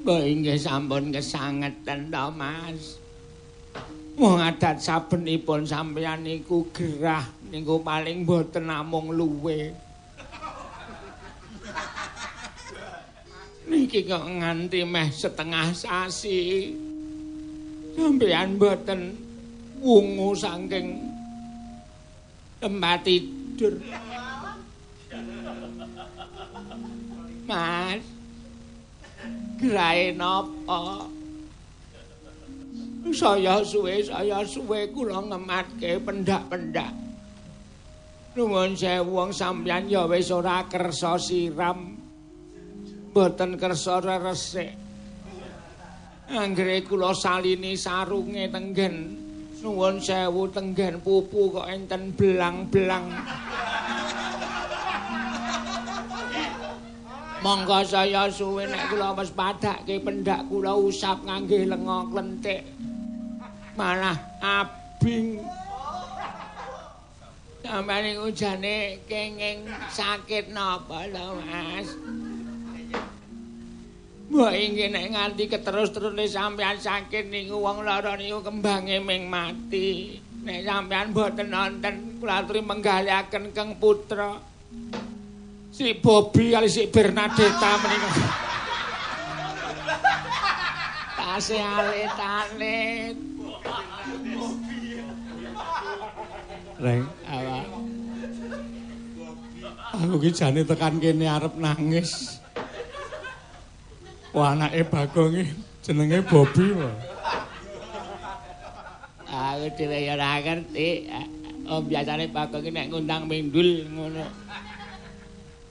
Mbok inggih sampun kesangeten to, Mas. Wong adat sabenipun sampeyan niku gerah niku paling boten namung luwe. Niki kok nganti meh setengah sasi. Sampeyan boten wungu saking tempat tidur. Mas. Grae napa? Saya suwe, saya suwe kula ngematke pendak-pendak. Nuwun sewu wong sampeyan ya wis ora kersa siram. Mboten kersa resik. Anggere kula salini sarunge tenggen. Nuwun sewu tenggen pupu kok enten belang-belang. Monggo saya suwe nek kula wis padhake pendak kula usap ngangge lenga klentik. Malah abing. Sampeyan iku jane kenging sakit napa lho, Mas? Mbok inggih nek nganti keterus-terus sampeyan sakit niku wong lara niku kembange ming mati. Nek sampeyan mboten nonton kula aturi menggaliaken Kang Putra. Si Bobby kali si Bernadetta menika. Tase alit-alit. Reng, Apa? aku ki jane tekan kene arep nangis. Wah anake Bagong jenenge Bobby wae. Aku dhewe ya ora ngerti. Oh biasane Bagong nek ngundang mindul ngono.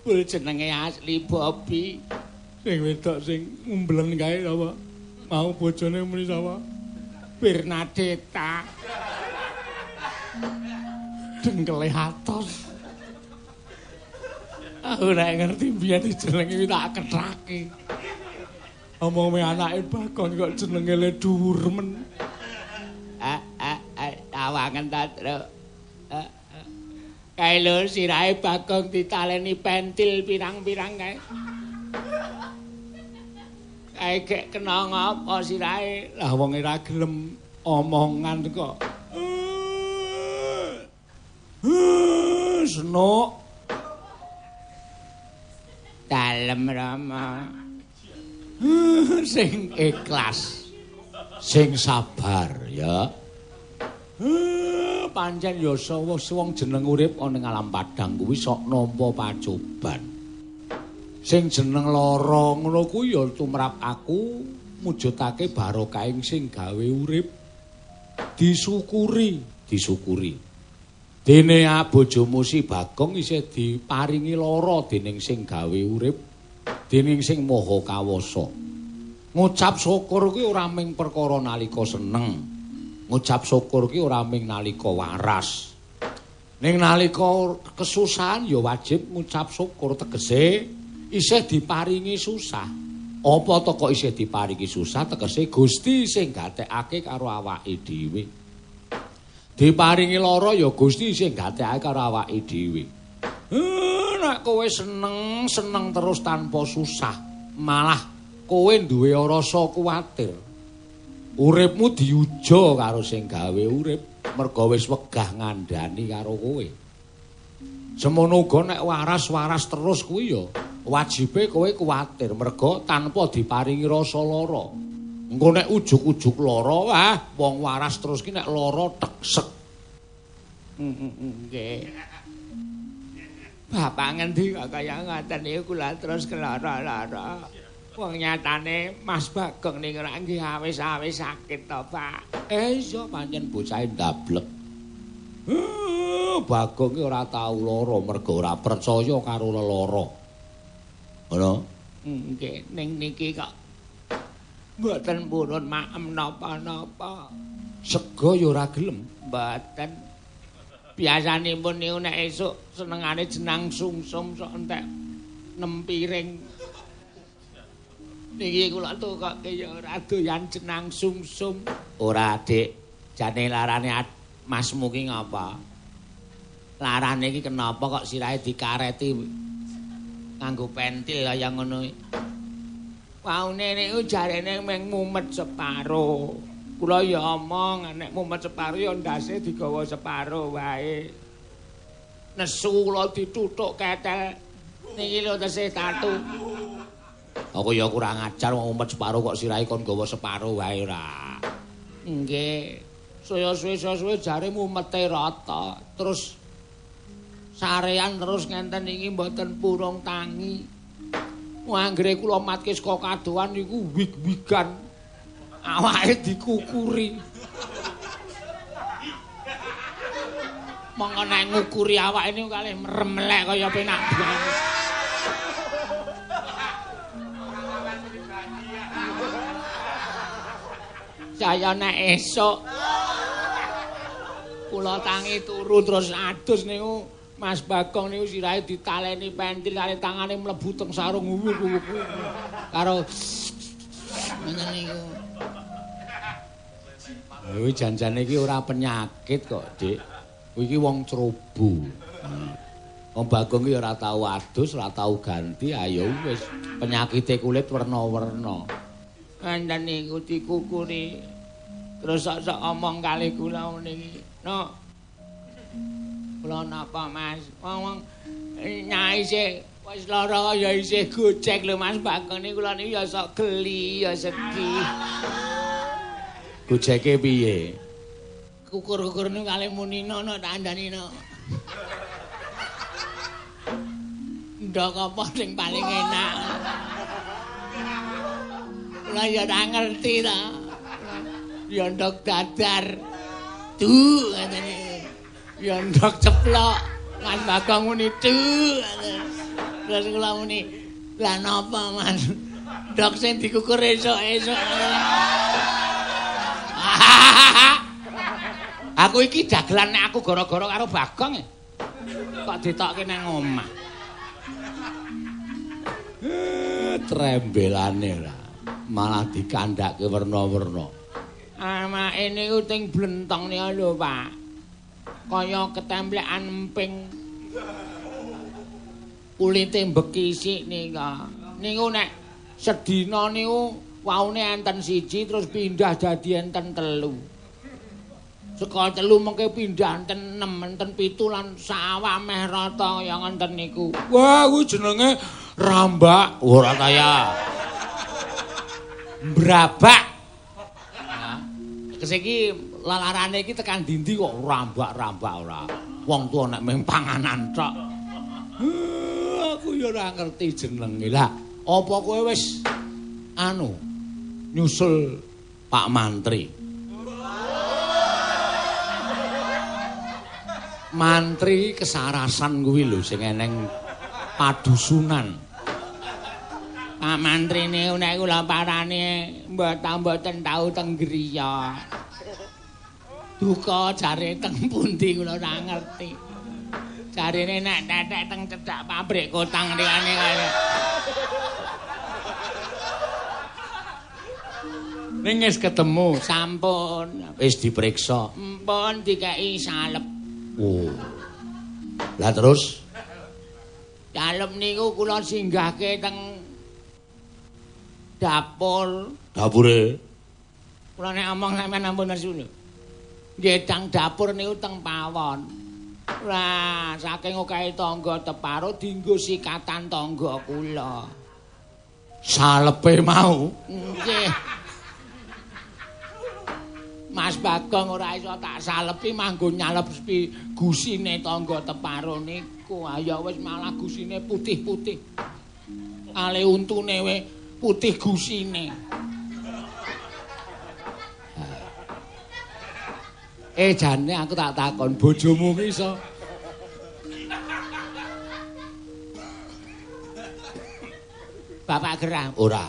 Kul jenenge asli Bobby. Sing wedok sing umblen kae apa? Mau bojone muni sapa? Bernadetta. Dengkele atos. Aku ora ngerti biyen jenenge iki tak kethake. Omong me anake Bagong kok jenenge le dhuwur men. Ah ah ah awangen ta, Tru. Kae lho sirahe Bagong ditaleni pentil pirang-pirang kae. Kae gek kena ngapa sirahe? Lah wong ora gelem omongan kok. Senuk. Dalem Rama. sing ikhlas. Sing sabar ya. Pancen ya sawa wong jeneng urip ana ing alam padang kuwi sok nampa pacoban. Sing jeneng lara ngono kuwi ya tumrap aku mujudake barokah ing sing gawe urip. Disyukuri, disyukuri. Dene bojomu si Bagong isih diparingi lara dening sing gawe urip, dening sing maha kawasa. Ngucap syukur kuwi ora ming perkara nalika seneng. Ngucap syukur kuwi ora ming nalika waras. Ning nalika kesusahan ya wajib ngucap syukur tegese isih diparingi susah. Apa to kok isih diparingi susah tegese Gusti sing gatekake karo awake dhewe. Diparingi lara ya Gusti sing gatekake karo awake dhewe. Eh, nek kowe seneng, seneng terus tanpa susah, malah kowe duwe rasa kuwatir. Uripmu diuja karo sing gawe urip, mergo wis wegah ngandani karo kowe. Semono uga nek waras-waras terus kuwi ya wajibe kowe kuwatir mergo tanpa diparingi rasa lara. Engko nek ujug-ujug lara, wah wong waras terus ki nek lara teksek. Nggih. Bapak ngendi kok kaya ngoten niku kula terus kelara-lara. Wong nyatane Mas Bagong niku ora nggih awis-awis sakit to, Pak. Eh iya pancen bocah ndablek. Bagong ki ora tau lara mergo ora percaya karo lelara. Ngono? Nggih, ning niki kok mboten purun maem napa-napa. Sega ya ora gelem. Mboten. Biasanipun niku nek esuk senengane jenang sungsum sok entek nem piring. Niki kula tukoke ya ora doyan jenang sungsum. Ora, Dik. Jane larane Masmu ki ngapa? Larane iki kenapa kok sirahe dikareti nganggo pentil kaya ngono. Waune niku jarene meng mumet separo. Kula ya omong nek mumet separo ya ndase digawa separo wae. Nesu kula dituthuk ketel. Niki lho tesih tatu. Aku ya kurang ajar wong mumet separo kok sirahe kon gawa separo wae ora. Nggih. Saya suwe-suwe jare mumete rata. Terus sarean terus ngenten iki mboten purung tangi. Anggere kula matke saka kadoan niku wig-wigan. Awake dikukuri. Nek ngukuri awake niku kalih mremlek kaya penak banget. Saya nek esuk kula tangi turu terus adus niku Mas Bagong niku sirahe ditaleni pentil kali tangane mlebu teng sarung karo ngene niku. Kuwi janjane iki ora penyakit kok, Dik. Kuwi iki wong cerobo. Wong Bagong iki ora tau adus, ora tau ganti, ayo wis penyakite kulit werna-werna. Ngandhan niku dikukuri. Terus sok-sok omong kali kula niki. No, Kula napa Mas? Wong nyai sih wis lara ya isih gojek lho Mas niku kula niku ya sok geli ya sedih. Gojeke piye? Kukur-kukur niku kalih muni nono tak andani no. Ndok apa sing paling enak? Kula ya ora ngerti ta. Ya ndok dadar. Duh ngene ya ndok ceplok. Mas Bagong muni tu terus kula muni lah napa Mas? Ndok sing dikukur esuk-esuk. Aku iki dagelan nek aku gara-gara karo Bagong e. kok ditokke nang omah? Trembelane ora malah dikandhake werna-werna. Ama ini uting blentong nih lho pak. Kaya ketemplekan emping. Kulite bekisik nika. Niku nek sedina niku waune enten siji terus pindah dadi enten telu. Saka telu mengke pindah enten 6 enten 7 lan sawah meh rata kaya ngenten niku. Wah kuwi jenenge rambak. Ora kaya brabak kesiki lalarane iki tekan dindi kok rambak-rambak ora. Wong tuwa nek mung panganan tok. aku ya ora ngerti jenenge. Lah, apa kowe wis anu nyusul Pak Mantri? Mantri kesarasan kuwi lho sing eneng padusunan. Pak Mantri niku nek kula parane mboten tau teng griya. duka jare teng pundi kula ora ngerti. Jarene nek tetek teng cedhak pabrik kotang liyane kaya. Ning wis ketemu, sampun. Wis diperiksa. Mpun dikeki salep. Oh. Lah terus Dalem niku kula singgahke teng dapur. Dapure. Kula nek omong sampeyan ampun nesu lho. Gedang dapur niku teng pawon. Lah, saking okahe tangga teparo dienggo sikatan tangga kula. Salepe mau. Nggih. Mas Bagong ora iso tak salepi manggo nyalep gusine tangga teparo niku. Ayo wis malah gusine putih-putih. Ale untune we putih gusine. Eh jane aku tak takon bojomu ki iso Bapak Gerang ora.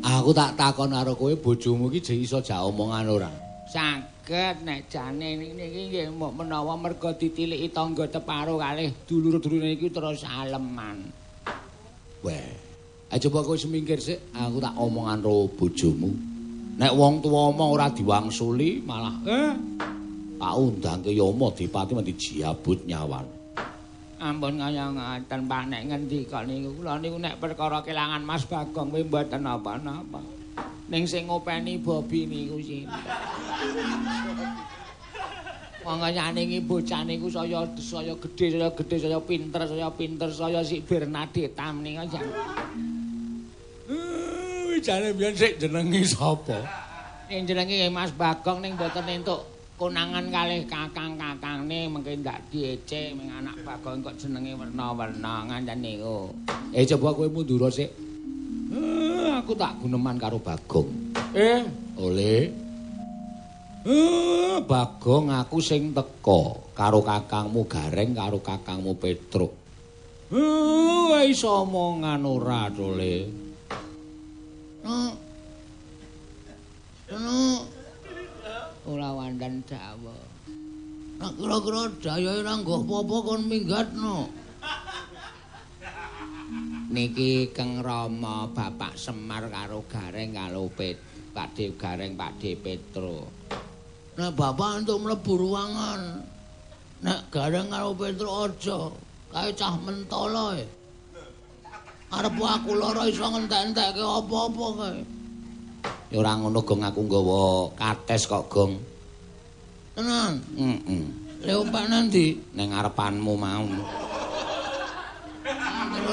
Aku tak takon karo kowe bojomu ki jek iso jak omongan ora. Saged nek jane niki nggih menawa merga ditiliki tangga teparo kalih dulur-dulure iki terus aleman. Weh. Ayo coba kowe semingkir sik, aku tak omongan karo bojomu. Nek wong tuwa omong ora diwangsuli malah eh tak undang ke Yama Dipati mesti jiabut nyawan. Ampun ngoten, Pak nek ngendika niku kula niku nek perkara kelangan Mas Bagong kuwi mboten napa-napa. Ning sing ngopeni Bobi niku sinten? Monggo nyanyi bocah niku saya saya gedhe, saya gedhe, saya pinter, saya pinter, saya si Bernadetta menika jan. Jane biyen sik jenengi sapa? Ning jenenge Mas Bagong ning mboten entuk konangan kalih kakang-kakangne mengke ndak diece ming anak Bagong kok jenenge werna-werna ngancen niku. Eh coba kowe mundur sik. Aku tak guneman karo Bagong. Eh, oleh Eh, Bagong aku sing teko karo kakangmu Gareng karo kakangmu Petruk. Eh, iso omongan ora, Dole. No. No. Ora wandan Jawa. Nek kira-kira dayae ora nggo apa-apa kon minggatno. Niki Kang Rama Bapak Semar karo Gareng karo Pet Pakde Gareng Pakde Petro. Nek bapak untuk mlebu ruangan. Nek Gareng karo Petro aja kae cah mentolo e. Arep aku lara iso ngentek-entekke apa-apa kae. Ya ora ngono, Gong, aku nggawa kates kok, Gong. Tenan. Heeh. Mm Lha opak nanti ning ngarepanmu mau.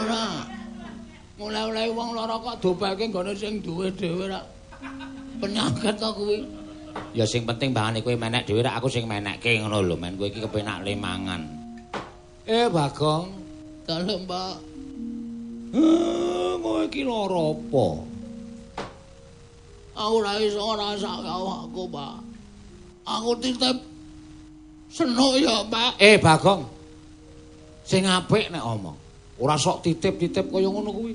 ora. Mulai-mulai wong lara kok dobake nggone sing duwe dhewe ra. Penyakit to kuwi. Ya sing penting bangane kowe menek dhewe aku sing menekke ngono lho, men kowe iki kepenak le mangan. Eh, Bagong. Kalau Mbak Eh, kowe iki lara apa? aku ora iso ngrasake awakku, Pak. Aku titip senuk ya, Pak. Eh, Bagong. Sing apik nek omong. Ora sok titip-titip kaya ngono kuwi.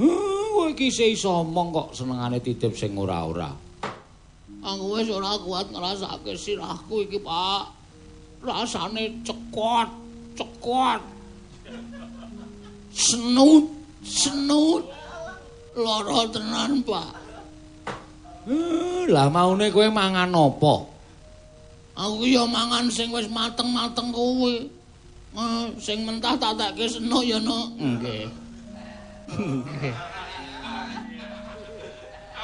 Eh, kowe iki iso omong kok senengane titip sing ora-ora. Aku wis ora kuat ngrasake sirahku iki, Pak. Rasane cekot, cekot. Senut, senut. Lara tenan, Pak. Eh, lah maune kowe mangan apa? Aku ya mangan sing wis mateng-mateng kuwi. Eh, sing mentah tak tekke senuk ya, No. Nggih.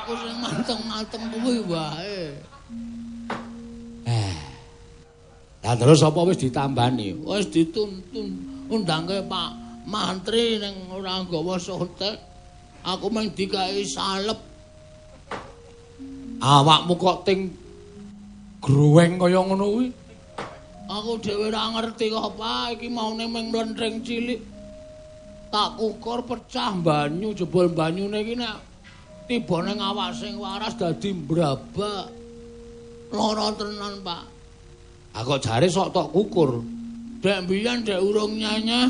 Aku sing mateng-mateng kuwi wae. Eh. Lah terus apa wis ditambani? Wis dituntun undangke Pak Mantri ning ora nggawa sotek. Aku mung dikai salep. Awakmu kok ting gruweng kaya ngono kuwi? Aku dhewe ora ngerti kok, Pak. Iki maune mung mlentring cilik. Tak kukur pecah banyu, jebol banyune iki nek tiba ning awak sing waras dadi mbrabak. Lara tenan, Pak. Aku jare sok tok kukur. Dek mbiyen dek urung nyanyah.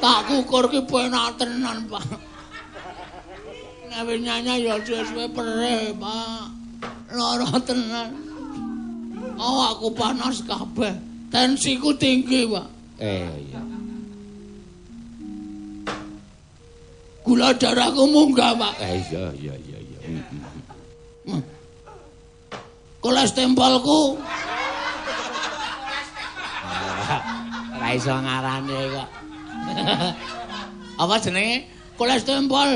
Tak kukur ki penak tenan, Pak. Wis nyanyah ya suwe-suwe perih, Pak. Lara tenan. Oh, aku panas kabeh. Tensiku tinggi, Pak. Eh iya. Gula darahku munggah, Pak. Eh iya iya iya iya. Mm, mm. Kolesterolku Ora iso ngarane kok. apa jenenge? Kolesterol.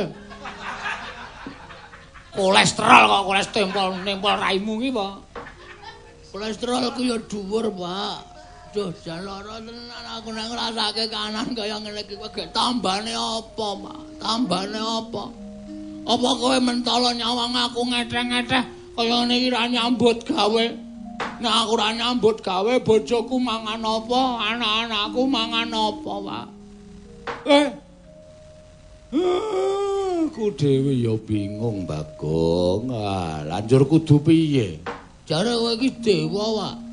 Kolesterol kok kolesterol nempel raimu ki, Pak. Kolesterolku ya dhuwur, Pak. Duh, jan lara tenan aku nek ngrasake kanan kaya ngene iki kok tambane apa, Pak? Tambane apa? Apa kowe mentolo nyawang aku ngeteh-ngeteh kaya ngene iki ra nyambut gawe? Nek aku ra nyambut gawe, bojoku mangan apa? Anak-anakku mangan apa, Pak? Eh. Aku dhewe ya bingung, Bagong. Ah, lanjur kudu piye? Jare kowe iki dewa, Pak.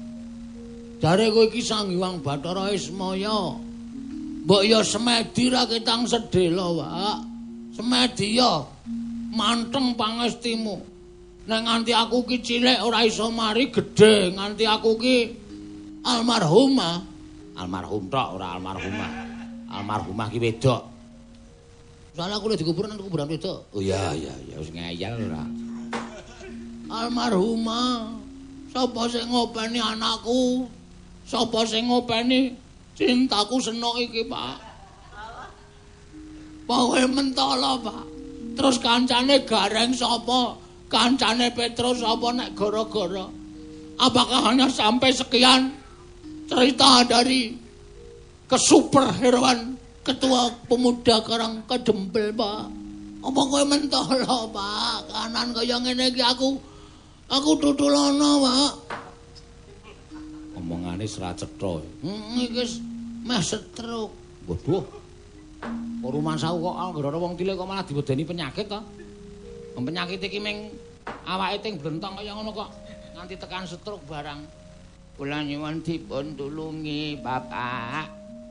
Jare kowe iki Sang Hyang Bathara Ismaya. Mbok ya semedi ra ketang sedhela, Pak. Semedi ya manteng pangestimu. Nek nganti aku ki cilik ora iso mari gedhe, nganti aku ki almarhumah. Almarhum tok ora almarhumah. Almarhumah ki wedok. Soale aku dikubur nang kuburan wedok. Oh iya iya iya wis ngeyel ora. Almarhumah. Sapa sing ngopeni anakku? Sapa sing ngopeni cintaku senok iki, Pak? Pokoke mentala, Pak. Terus kancane gareng sapa? Kancane Petrus sapa nek gara-gara? Apakah hanya sampai sekian cerita dari kesuperheroan ketua pemuda Karang Kedempel, Pak? Apa kowe mentala, Pak? Kanan kaya ngene iki aku Aku tutulono, Pak. Omongane sra cetha. Hmm, iki meh setruk. Waduh. Ruman sawu kok anggere wong cilik kok malah diwedeni penyakit to. Penyakit iki ming awake ting blentong kaya ngono kok nganti tekan setruk barang. Kula nyuwun dipun tulungi, Bapak.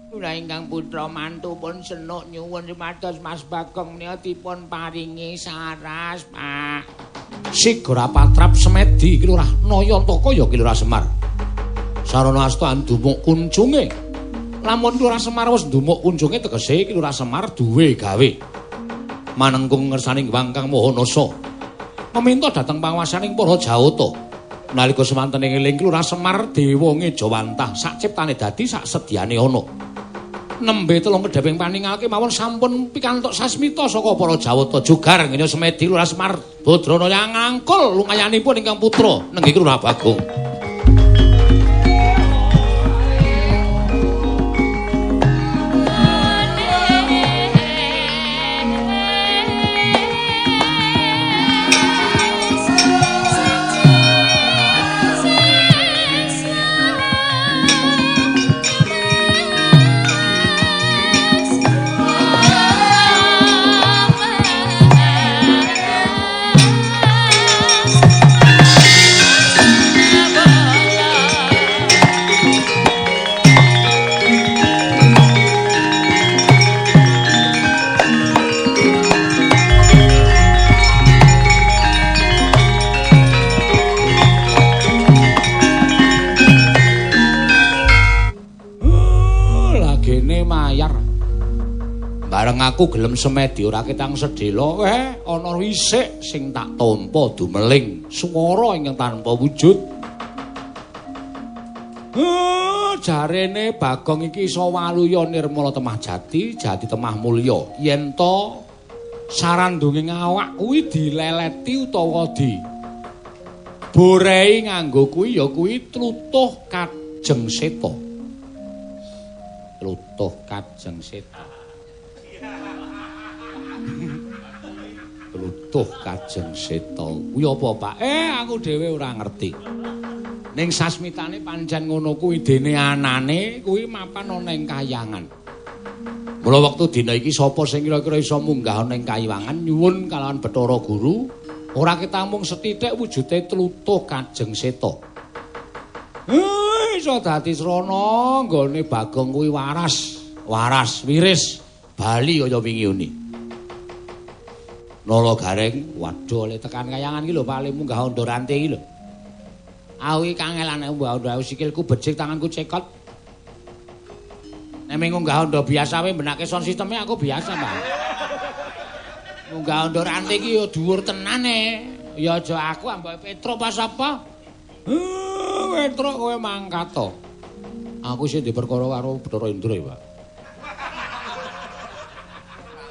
Kula ingkang putra mantu pun senuk nyuwun rimados Mas Bagong menika dipun paringi saras, Pak. Sigara Patrap Semedi iki lurah Nayantaka ya ki lurah Semar. Sarana asta andumuk kuncunge. Lamun lurah Semar wis ndumuk kuncunge tegese iki lurah Semar duwe gawe. Manengkung ngersaning Wangkang Mahanasa. Meminta dhateng panguwasaning para Jawata. Nalika semanten ing eling lurah Semar dewa ngejawantah sak ciptane dadi sak sediane ana. nembe telung kedheping paningake mawon sampun pikantuk sasmita saka para Jawata Jogar ngene Semedi Lurah Semar Badrana yang ngangkul lumayanipun ingkang putra nenggih Lurah Bagong aku gelem semedi ora ketang sedhela eh ana wisik sing tak tampa dumeling. Swara ingkang tanpa wujud. Uh, jarene bagong iki iso waluya nirmala temah jati jati temah mulya. Yen to sarandunge awak kuwi dileleti utawa di borei nganggo kuwi ya kuwi tlutuh kajeng seta tlutuh kajeng seta Lutuh Kajeng Seta. Kuwi apa, Pak? Eh, aku dhewe ora ngerti. Ning sasmitane pancen ngono kuwi dene anane kuwi mapan ana ing kayangan. Mula wektu dina iki sapa sing kira-kira iso munggah ana ing kayangan nyuwun kalawan Bathara Guru, ora ketamung setitik wujude tlutuh Kajeng Seta. Eh, iso dadi srana nggone Bagong kuwi waras, waras wiris bali kaya wingi uni. Nolo gareng, waduh oleh tekan kayangan iki lho Pak, munggah ondo rantai iki lho. Aku iki kangelan munggah ondo sikilku becik tanganku cekot. Nek mung munggah ondo biasa wae benake sound sisteme aku biasa, Pak. Munggah ondo rantai iki yo dhuwur tenane. Ya aja aku ambek Petro pas apa? Petro kowe mangkat to. Aku sih di perkara karo Bathara Indra, Pak.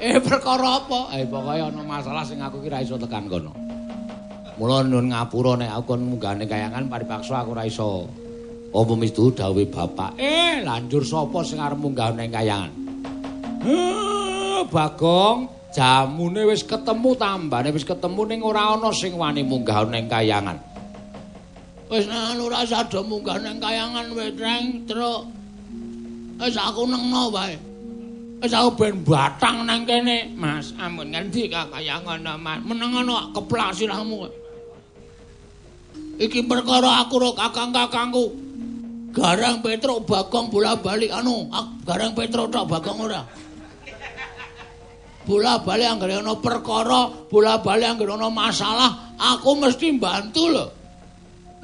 Eh perkara apa? Eh pokoke ana masalah sing aku kira iso tekan kono. Mula nun ngapura nek aku kon munggane kayangan paripaksa aku ora iso. Apa mistu dawuhe bapak? Eh lanjur sapa sing arep munggah ning kayangan? Eh Bagong, jamune wis ketemu tambane wis ketemu ning ora ana sing wani munggah ning kayangan. Wis nek ora sadha munggah ning kayangan wetreng, Truk. Wis aku nengno wae. Wis aku ben batang nang kene, Mas. Ampun ngendi kaya ngono, Mas. Meneng ngono keplak sirahmu. Iki perkara aku karo kakang-kakangku. Garang Petruk Bagong bola-balik anu, Garang Petruk tok Bagong ora. Bola-balik anggere ana perkara, bola-balik anggere ana masalah, aku mesti bantu lho.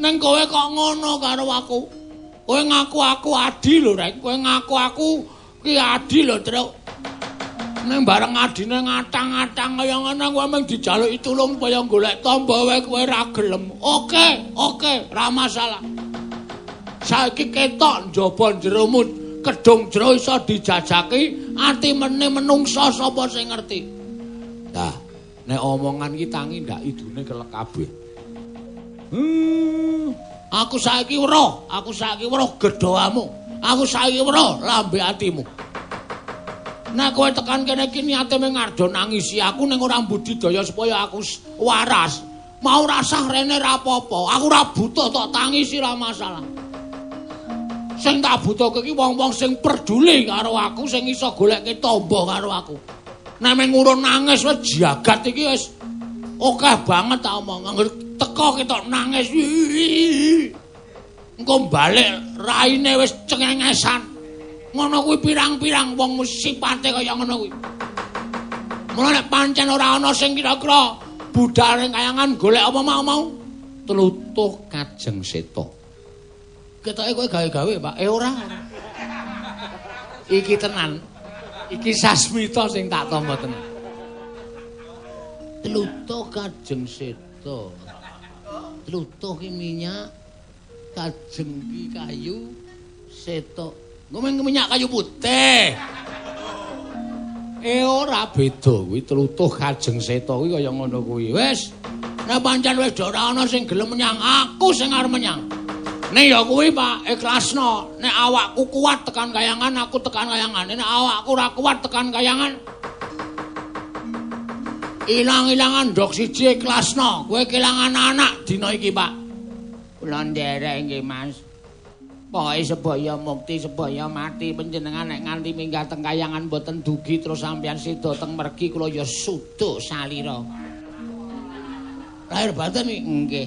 Neng kowe kok ngono karo aku? Kowe ngaku aku adil lho, Rek. Kowe ngaku aku ki adil lho, Truk. Ning bareng adine ngatang-ngatang kaya ngene kowe mung dijaluki tulung supaya golek tamba wae kowe ra gelem. Oke, oke, ra masalah. Saiki ketok njaba jeromu kedung jero iso dijajaki, ati meneh menungsa sapa sing ngerti. Nah, nek omongan iki tangi ndak idune kelek kabeh. Hmm, aku saiki weruh, aku saiki weruh gedhoamu. Aku saiki weruh lambe atimu. Nek kowe tekan kene iki niate mung ngardo nangisi aku ning ora budidaya supaya aku waras. Mau rasah rene ra apa-apa. Aku ora butuh tok tangisi ra masalah. Sing tak butuhke iki wong-wong sing peduli karo aku, sing iso goleke tamba karo aku. Nek urun nangis wis jagat iki wis akeh banget tak omong. Teko ketok nangis. Engko balik raine wis cengengesan. ngono kuwi pirang-pirang wong sipate kaya ngono kuwi. Mulane nek pancen ora ana sing kira-kira budale kayangan golek apa mau-mau tlutuh kajeng seta. Ketoke kowe gawe-gawe, Pak. Eh ora. Iki tenan. Iki sasmita sing tak tampa tenan. Tlutuh kajeng seta. Tlutuh ki minyak kajeng ki kayu seta Ngomong minyak kayu putih. Eh ora beda kuwi tlutuh kajeng seta kuwi kaya ngono kuwi. Wis. Nek pancen wis ora ana sing gelem menyang, aku sing arep menyang. Nek ya kuwi Pak, ikhlasno. Nek awakku kuat tekan kayangan, aku tekan kayangan. Nek awakku ora kuat tekan kayangan. Ilang-ilangan dok siji ikhlasno. Kowe kelangan anak dina iki, Pak. Kula nderek nggih, Mas. Pokoke sebaya mukti sebaya mati panjenengan nek nganti minggah teng kayangan mboten dugi terus sampeyan sida teng mergi kula ya suduk salira. Lahir iki nggih.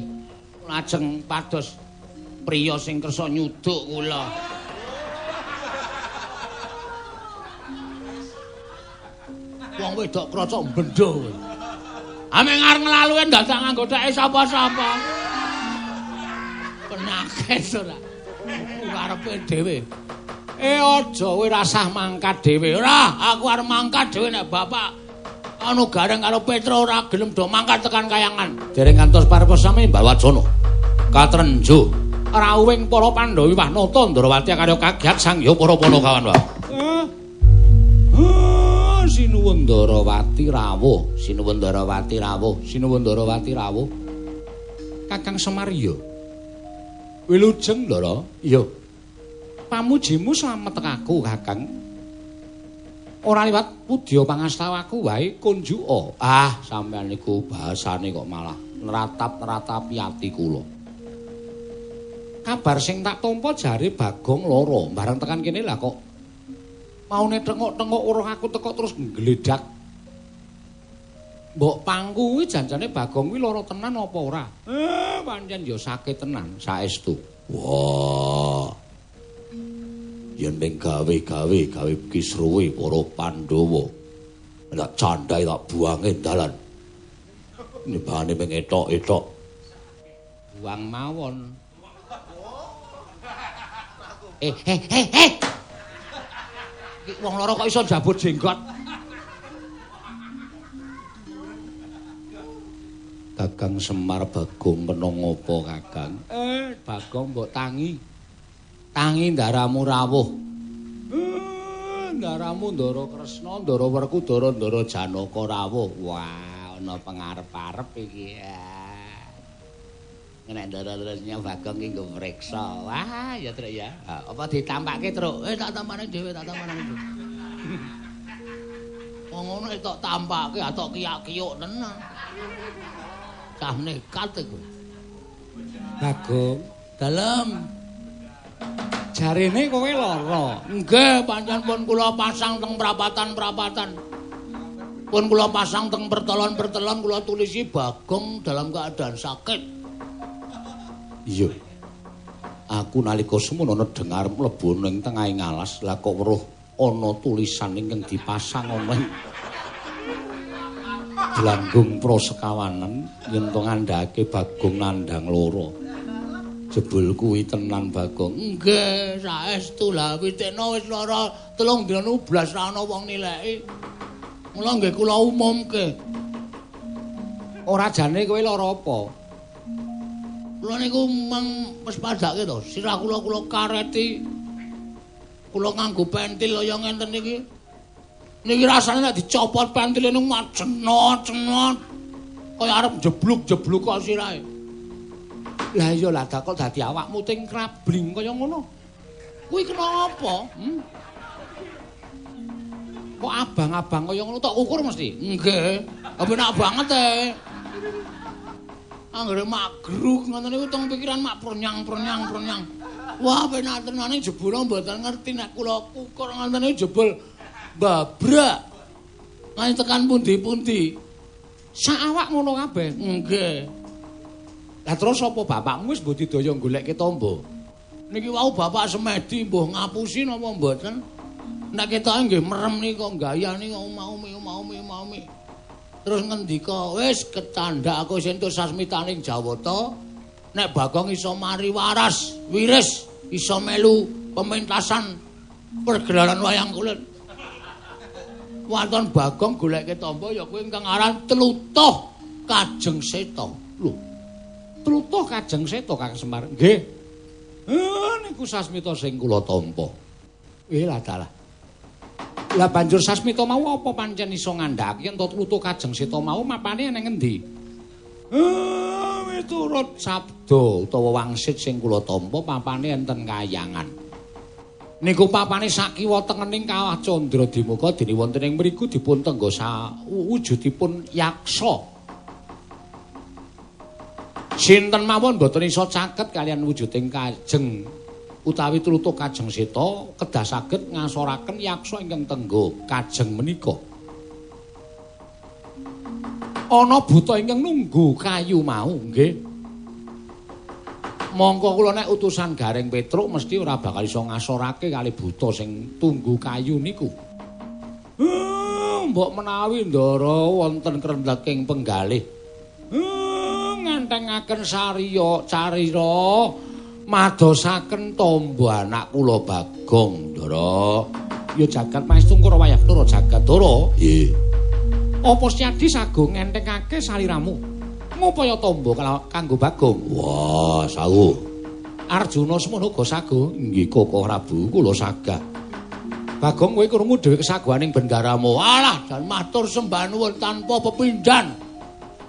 Lajeng pados priya sing kersa nyuduk kula. Wong wedok krasa bendho. Ame ngarep nglaluwe ndak nganggo theke sapa-sapa. Penyakit ora. karepe dhewe. Eh aja kowe rasah mangkat dhewe. Ora, aku arep mangkat dhewe nek bapak anu gareng karo Petro ora gelem do mangkat tekan kayangan. Dereng kantos parepos sami Mbak Wajono. Katrenjo. Rawing para Pandhawa wah nata Ndrawati karo kagiat sang ya para kawan wae. Eh. Sinuwun Ndrawati rawuh, Sinuwun Ndrawati rawuh, Sinuwun Ndrawati rawuh. Kakang Semar ya. Wilujeng, Ndara? Iya. pamujimu slamet aku kakang. Ora liwat pudya pangastawaku wae kunjuka ah sampean niku bahasane kok malah neratap-neratapi ati kula. Kabar sing tak tampa jare bagong loro. Bareng tekan kene lah kok. Maune tengok-tengok urung aku teko terus nggledak mbok pangku kuwi janjane bagong kuwi loro tenan apa ora? Eh pancen ya sakit tenan saestu. Wah. Yen ning gawe-gawe gawe kisruwe para Pandhawa. Nek candhae tak buange dalan. Nibane ping etok-etok. Buang mawon. Eh eh eh eh! Wong loro kok iso jabut jenggot Kakang Semar Bagong kena ngopo Kakang? Eh, Bagong mbok tangi. tangi ndaramu rawuh. Eh, ndaramu ndara kresna ndara werku ndara ndara janaka rawuh. Wah ana pengarep-arep iki nek ndara-ndaranya bagong iki nggo mreksa wah ya truk ya. Apa ditampake truk? Eh tak tampane dhewe tak tampane dhewe. Wong ngono tok tampake atok kiyak-kiyuk tenan cah nekat iku bagong dalem Jarene kowe lara. Nggih, pancen pun kula pasang teng prapatan-prapatan. Pun kula pasang teng pertelon-pertelon kula tulisi Bagong dalam keadaan sakit. Iya. Aku nalika semono dengar mlebu ning tengahing alas, lah kok weruh ana tulisan ingkang dipasang ana Gelanggung prosekawanan yen to ngandhake Bagong nandang loro. jebul kuwi tenan Bagong. Nggih, saestu lah witekno wis lara telung dina blas ra ana wong nileki. Mula nggih kula umumke. Ora jane kowe lara apa? Kula niku meng wis padake to, sirah kula kula kareti. Kula nganggo pentil kaya ngenten iki. Niki rasane nek dicopot pentile niku macenot-cenot. Kaya arep jebluk-jebluk kok sirahe. Lah iya lah kok dadi awakmu ting krabling kaya ngono. Kuwi kenapa? Hmm? Kok abang-abang kaya ngono tok ukur mesti? Nggih. Apa banget e. Anggere magruk ngoten niku teng pikiran mak pronyang-pronyang-pronyang. Wah, penak tenane jebul mboten ngerti nek kula kukur ngoten niku jebul babrak. Nganti tekan pundi-pundi. Sak awak ngono kabeh. Nggih. Lah terus apa bapakmu wis mbok didaya goleke tombo? Niki wau bapak semedi mbuh ngapusi napa mboten? Nek ketoke nggih merem nika gayane mau-umi mau-umi mau-umi. terus ngendika wis ketandak aku sentuh sasmitaning Jawata nek Bagong iso mari waras wiris iso melu pementasan pergelaran wayang kulit wonten Bagong goleke tamba ya kuwi ingkang aran Tlutuh Kajeng Seta lho Tlutuh Kajeng Seta Kang Semar. Nggih. Eh niku sasmita sing kula tampa eh lah dalah. Lah banjur Sasmita mau apa pancen iso ngandhaki ento tlutu Kajeng Sita mau mapane ning endi? Eh, miturut sabda utawa wangsit sing kula tampa papane enten kayangan. Niku papane sakiwa tengening Kawah Candra Dimuka dene wonten ing mriku dipun tenggo wujudipun yaksa. Sinten mawon boten iso caket kalian wujuding Kajeng utawi tlutuk Kajeng Seta kedah saged ngasoraken yaksa ingkang tenggo Kajeng menika. Ana buta ingkang nunggu kayu mau, nggih. Monggo kula nek utusan Gareng Petruk mesti ora bakal iso ngasorake kali buta sing tunggu kayu niku. mbok menawi ndara wonten krendeking penggalih. ngentengaken sariya carira madosaken tombo anak kula Bagong, Ndara. Ya jagat paestu karo wayah Ndara jagat, Ndara. Nggih. Apa Siadi sagung ngentengake saliramu? Ngupaya tombo kanggo Bagong? Wah, sawuh. Arjuna semono uga sago. Nggih, Koko Prabu, kula sagah. Bagong kowe krungu dhewe kesaguhaning bendaramu. Alah, jan matur sembah nuwun tanpa pepindhan.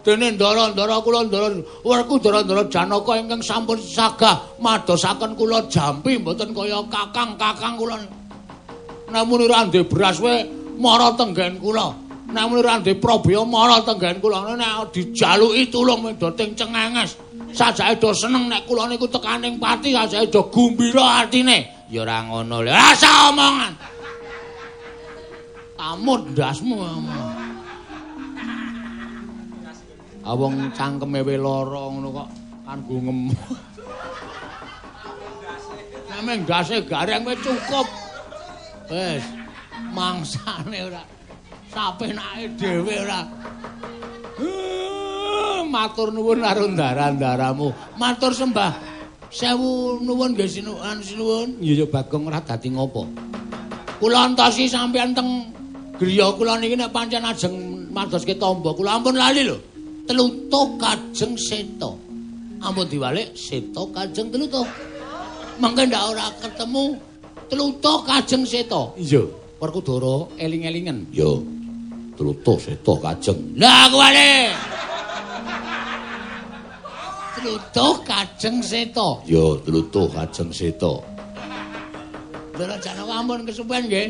dene ndara-ndara kula ndara werku ndara-ndara janaka ingkang sampun sagah madosaken kula jampi mboten kaya kakang-kakang kula namun ora ndek beras we mara tenggen kula namun ora ndek probaya mara tenggen kula. Nek dijaluki tulung mendo ting cengenges. Sajake do seneng nek kula niku tekaning pati sajake do gumbira atine. Ya ora ngono lho rasa omongan. Amut ndasmu Awong cangkeme we lara ngono kok kanggo ngemut. Sampe ndase gareng wis cukup. Wis mangsane ora sapenake dhewe ora. Matur nuwun karo ndara-ndaramu. Matur sembah. Sewu nuwun nggih sinuwun sinuwun. Iya ya Bagong ora dadi ngopo. Kula entosi sampeyan teng griya kula niki nek pancen ajeng madoske tamba kula ampun lali lho. Tlutuh Kajeng Seta. Ampun diwalik Seta Kajeng Tlutuh. Mangke ndak ora ketemu Tlutuh Kajeng Seta. Iya, Werkudara eling-elingen. Yo. Tlutuh Seta Kajeng. Lah kuwi. Tlutuh Kajeng Seta. Yo, Tlutuh Kajeng Seta. Lha janaka ampun kesupen nggih.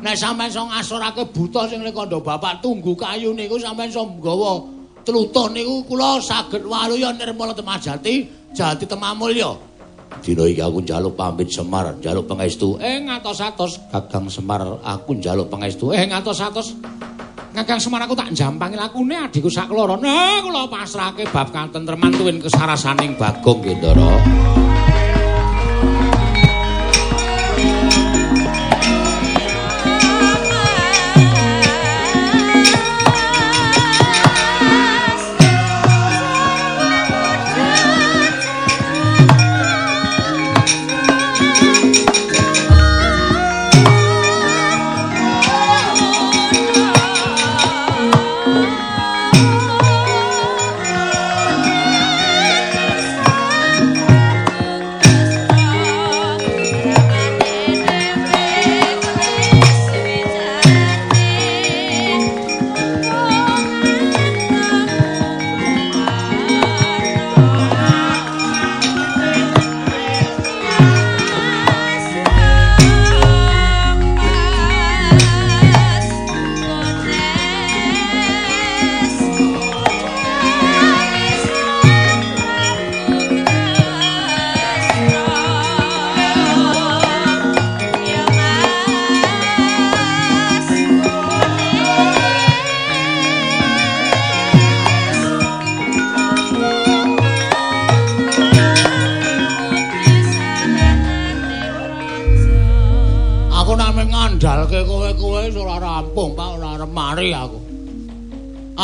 Nek sampean iso ngasorake buta sing lekandha bapak tunggu kayu niku sampean iso nggawa tlutuh niku kula saged waluya nirmala temajati jati temamulya dina iki aku njaluk pamit Semar njaluk pangestu eh ngatos-atos Kakang Semar aku njaluk pangestu eh ngatos-atos Kakang Semar aku tak jampangi lakune adikku sak loro. Nah kula pasrahke bab katentreman tuwin kesarasaning Bagong Gendara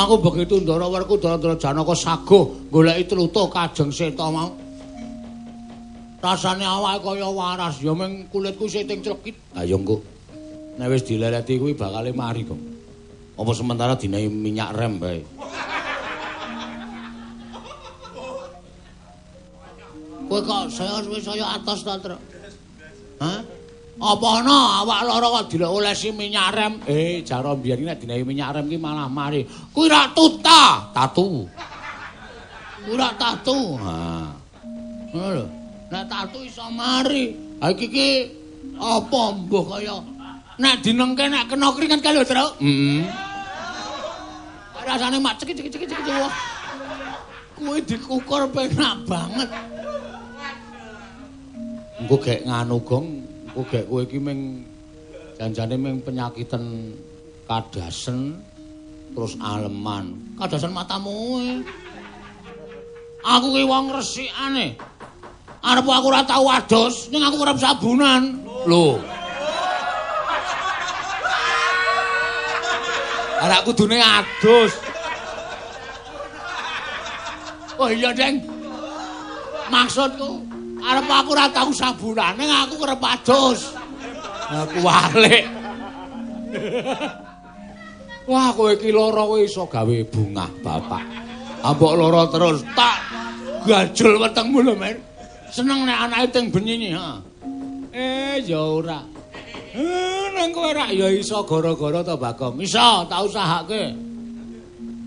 Aku begitu ndara werku ndara Janaka sago goleki tlutuh kajeng seta mau. Rasane awake kaya waras, ya ming kulitku siting crekit. Ha ya engko. Nek wis dileleti kuwi bakal mari kok. Apa sementara dinahi minyak rem bae. Kowe kok saya wis saya atos ta? Hah? Apa ana awak lara kok dilolesi minyak rem? Eh, jaro biyen nek dinahi minyak rem ki malah mari. Kuwi ra tuta, tatu. Kuwi ra tatu. Ha. Ngono lho. Nek tatu iso mari. Ha iki ki apa mbuh kaya nek dinengke nek kena keringat kali lho, Truk? Heeh. Rasane mak cekik-cekik-cekik. Kuwi dikukur penak banget. engko gek nganu gong engko gek kowe iki ming janjane ming penyakiten kadasen terus aleman. Kadasen matamu aku ki wong resikane. Arep aku ora tau adus ning aku kerep sabunan. Lho. Arek kudune adus. Oh iya, Deng. Maksudku, arep aku ora tau sabunan ning aku kerep adus. Aku walik. Wah, kowe iki lara kowe iso gawe bungah, Bapak. Ambok lara terus tak gajul wetengmu lho, Men. Seneng nek anake teng benyini, ha. Eh, ya ora. Eh, nang kowe rak ya iso gara-gara to, Bagong. Iso, tak usahake.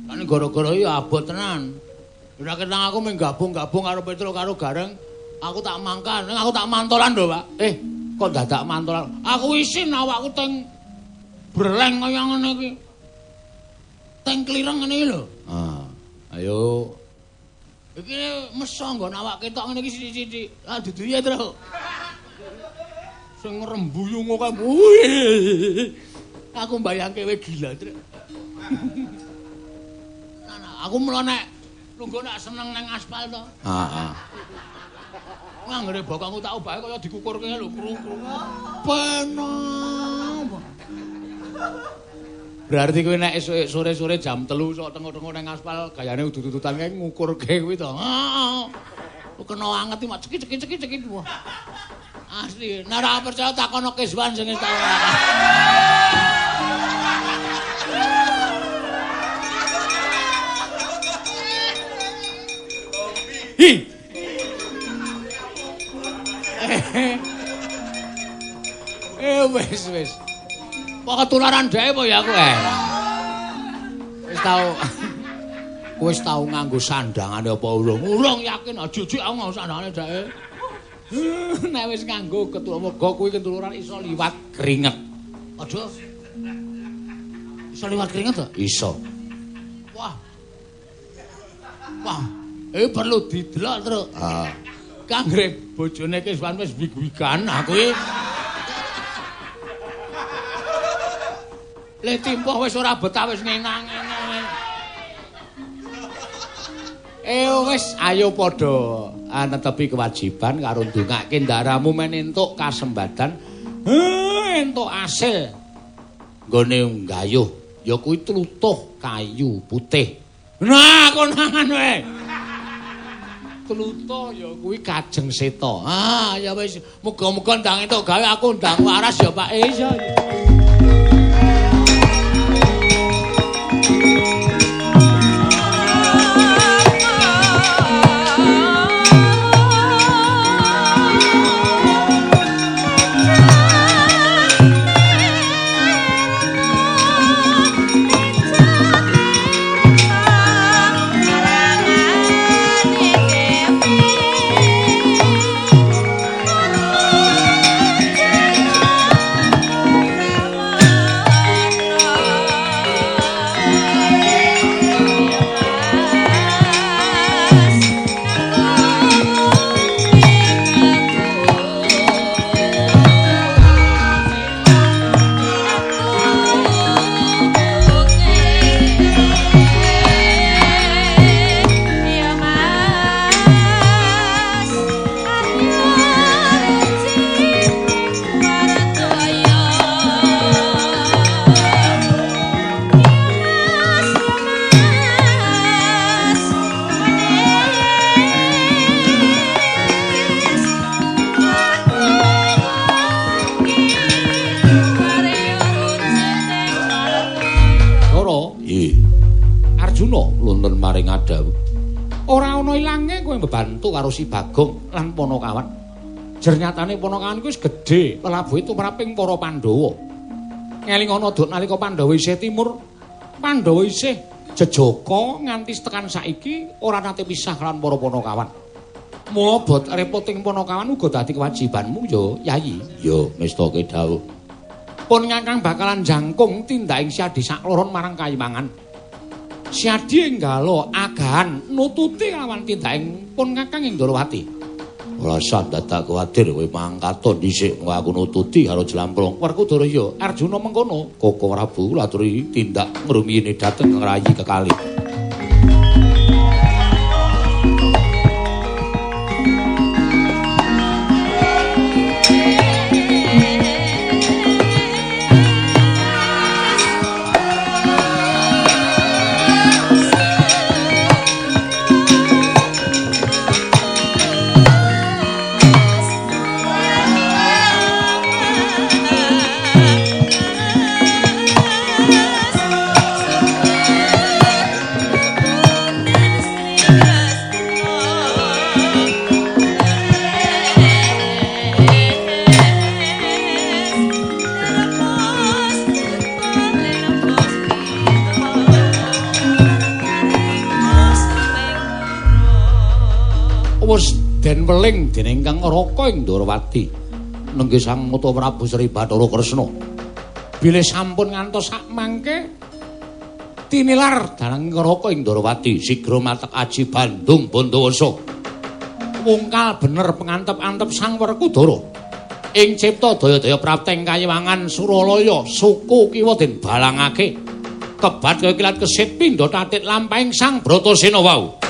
Kan gara-gara ya abot tenan. Ora ketang aku mung gabung-gabung karo Petruk karo Gareng. Aku tak mangkan, aku tak mantolan lho, Pak. Eh, kok dadak mantolan? Aku isin awakku teng breleng kaya ngene iki. Teng klireng ngene iki lho. Ah, ayo. Iki meso nggon awak ketok ngene iki sithik-sithik. Ah, dudu ya, Tru. Sing ngrembuyu kok. Aku mbayangke kowe gila, Tru. Nah, aku mula nek lungguh nek seneng nang aspal to. Heeh. Nganggere bokongku tak obahe kaya dikukurke lho krung-krung. Penak. Berarti kowe nek esuk sore-sore jam 3 sok tengok-tengok nang aspal gayane udut-udutan kae ngukurke kuwi to. Heeh. Kena anget mak cekik-cekik-cekik wah. Asli, nek ora percaya takono Keswan sing tak Hi. Eh wis wis. Kok ketularan dhewe apa ya aku eh. Wis tau wis tau nganggo sandangane apa urung? Urung yakin aja jek aku nganggo sandangane dhewe. Nek wis nganggo ketularan mergo kuwi ketularan iso liwat keringet. Aja. Iso liwat keringet to? Iso. Wah. Wah. Eh perlu didelok, Truk. Ah. Kanggre bojone Kiswan wis wig-wigan aku iki. Le timpoh wis ora betah wis ngenang-ngenang. Eh wis ayo padha anetepi kewajiban karo ndongake ndaramu men entuk kasembadan. Heh entuk asil. Nggone nggayuh ya kuwi tlutuh kayu putih. Nah konangan wae. Tlutuh ya kuwi kajeng seta. Ah ya wis muga-muga ndang entuk gawe aku ndang waras ya Pak. Eh iya. Karo si Bagong lan Ponokawan. Jernyatane Ponokawan kuwi wis gedhe, lelabuhe tumraping para Pandhawa. Ngeling ana dok nalika Pandhawa isih timur, Pandhawa isih jejaka nganti tekan saiki ora nate pisah lan para Ponokawan. Mula bot repoting Ponokawan uga dadi kewajibanmu yo, Yayi. Yo, mestake dawuh. Pun ngakang bakalan jangkung tindaking Siadi sakloron marang Kayimangan. Siadi enggalo agahan nututi lawan tindaking pun ngakang ing Ndorowati. Alasan dadak kuwatir kowe mangkaton dhisik aku nututi karo Jlamprong. Werkudara ya Arjuna mengkono. Koko Prabu laturi tindak ngrumiyine dhateng ngrayi kekali. Wis den weling dening Kang Raka ing Ndorowati. Nenggih Sang Mata Prabu Sri Bathara Kresna. Bilih sampun ngantos sak mangke tinilar dalang Raka ing Ndorowati sigra matek aji Bandung Bandawasa wungkal bener pengantep-antep Sang Werkudara. Ing cipta daya-daya prapteng kayiwangan Suralaya suku kiwa den balangake. Kebat kaya kilat kesit pindha tatit lampahing Sang Bratasena wau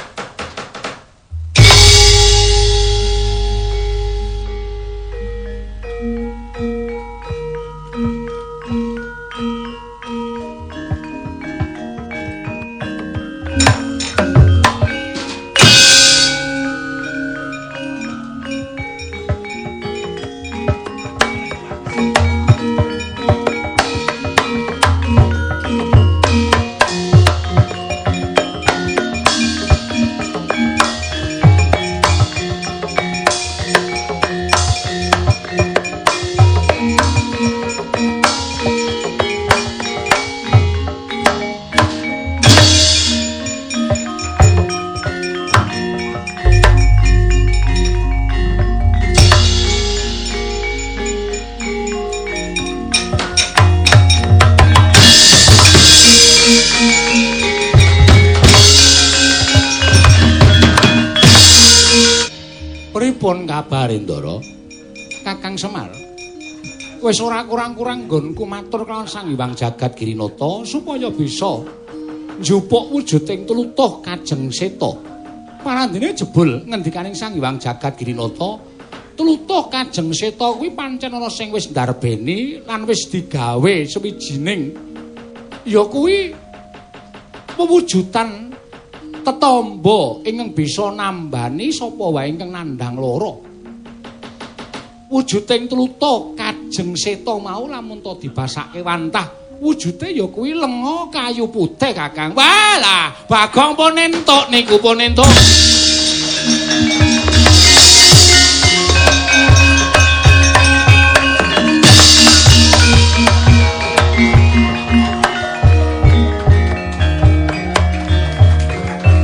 Kabar Indra? Kakang Semar. Wis ora kurang-kurang nggonku matur kelawan Sang Hyang Jagat Girinata supaya bisa njupuk wujuding tlutuh Kajeng Seta. Parandene jebul ngendikaning Sang Hyang Jagat Girinata, tlutuh Kajeng Seta kuwi pancen ana sing wis ndarbeni lan wis digawe sewijining ya kuwi pewujudan tetamba ingkang bisa nambani sapa wae ingkang nandhang lara. Wujuding tluta kajeng seta mau lamun to dibasake wantah, wujude ya kuwi lenga kayu putih Kakang. Walah, Bagong pun entuk niku pun entuk.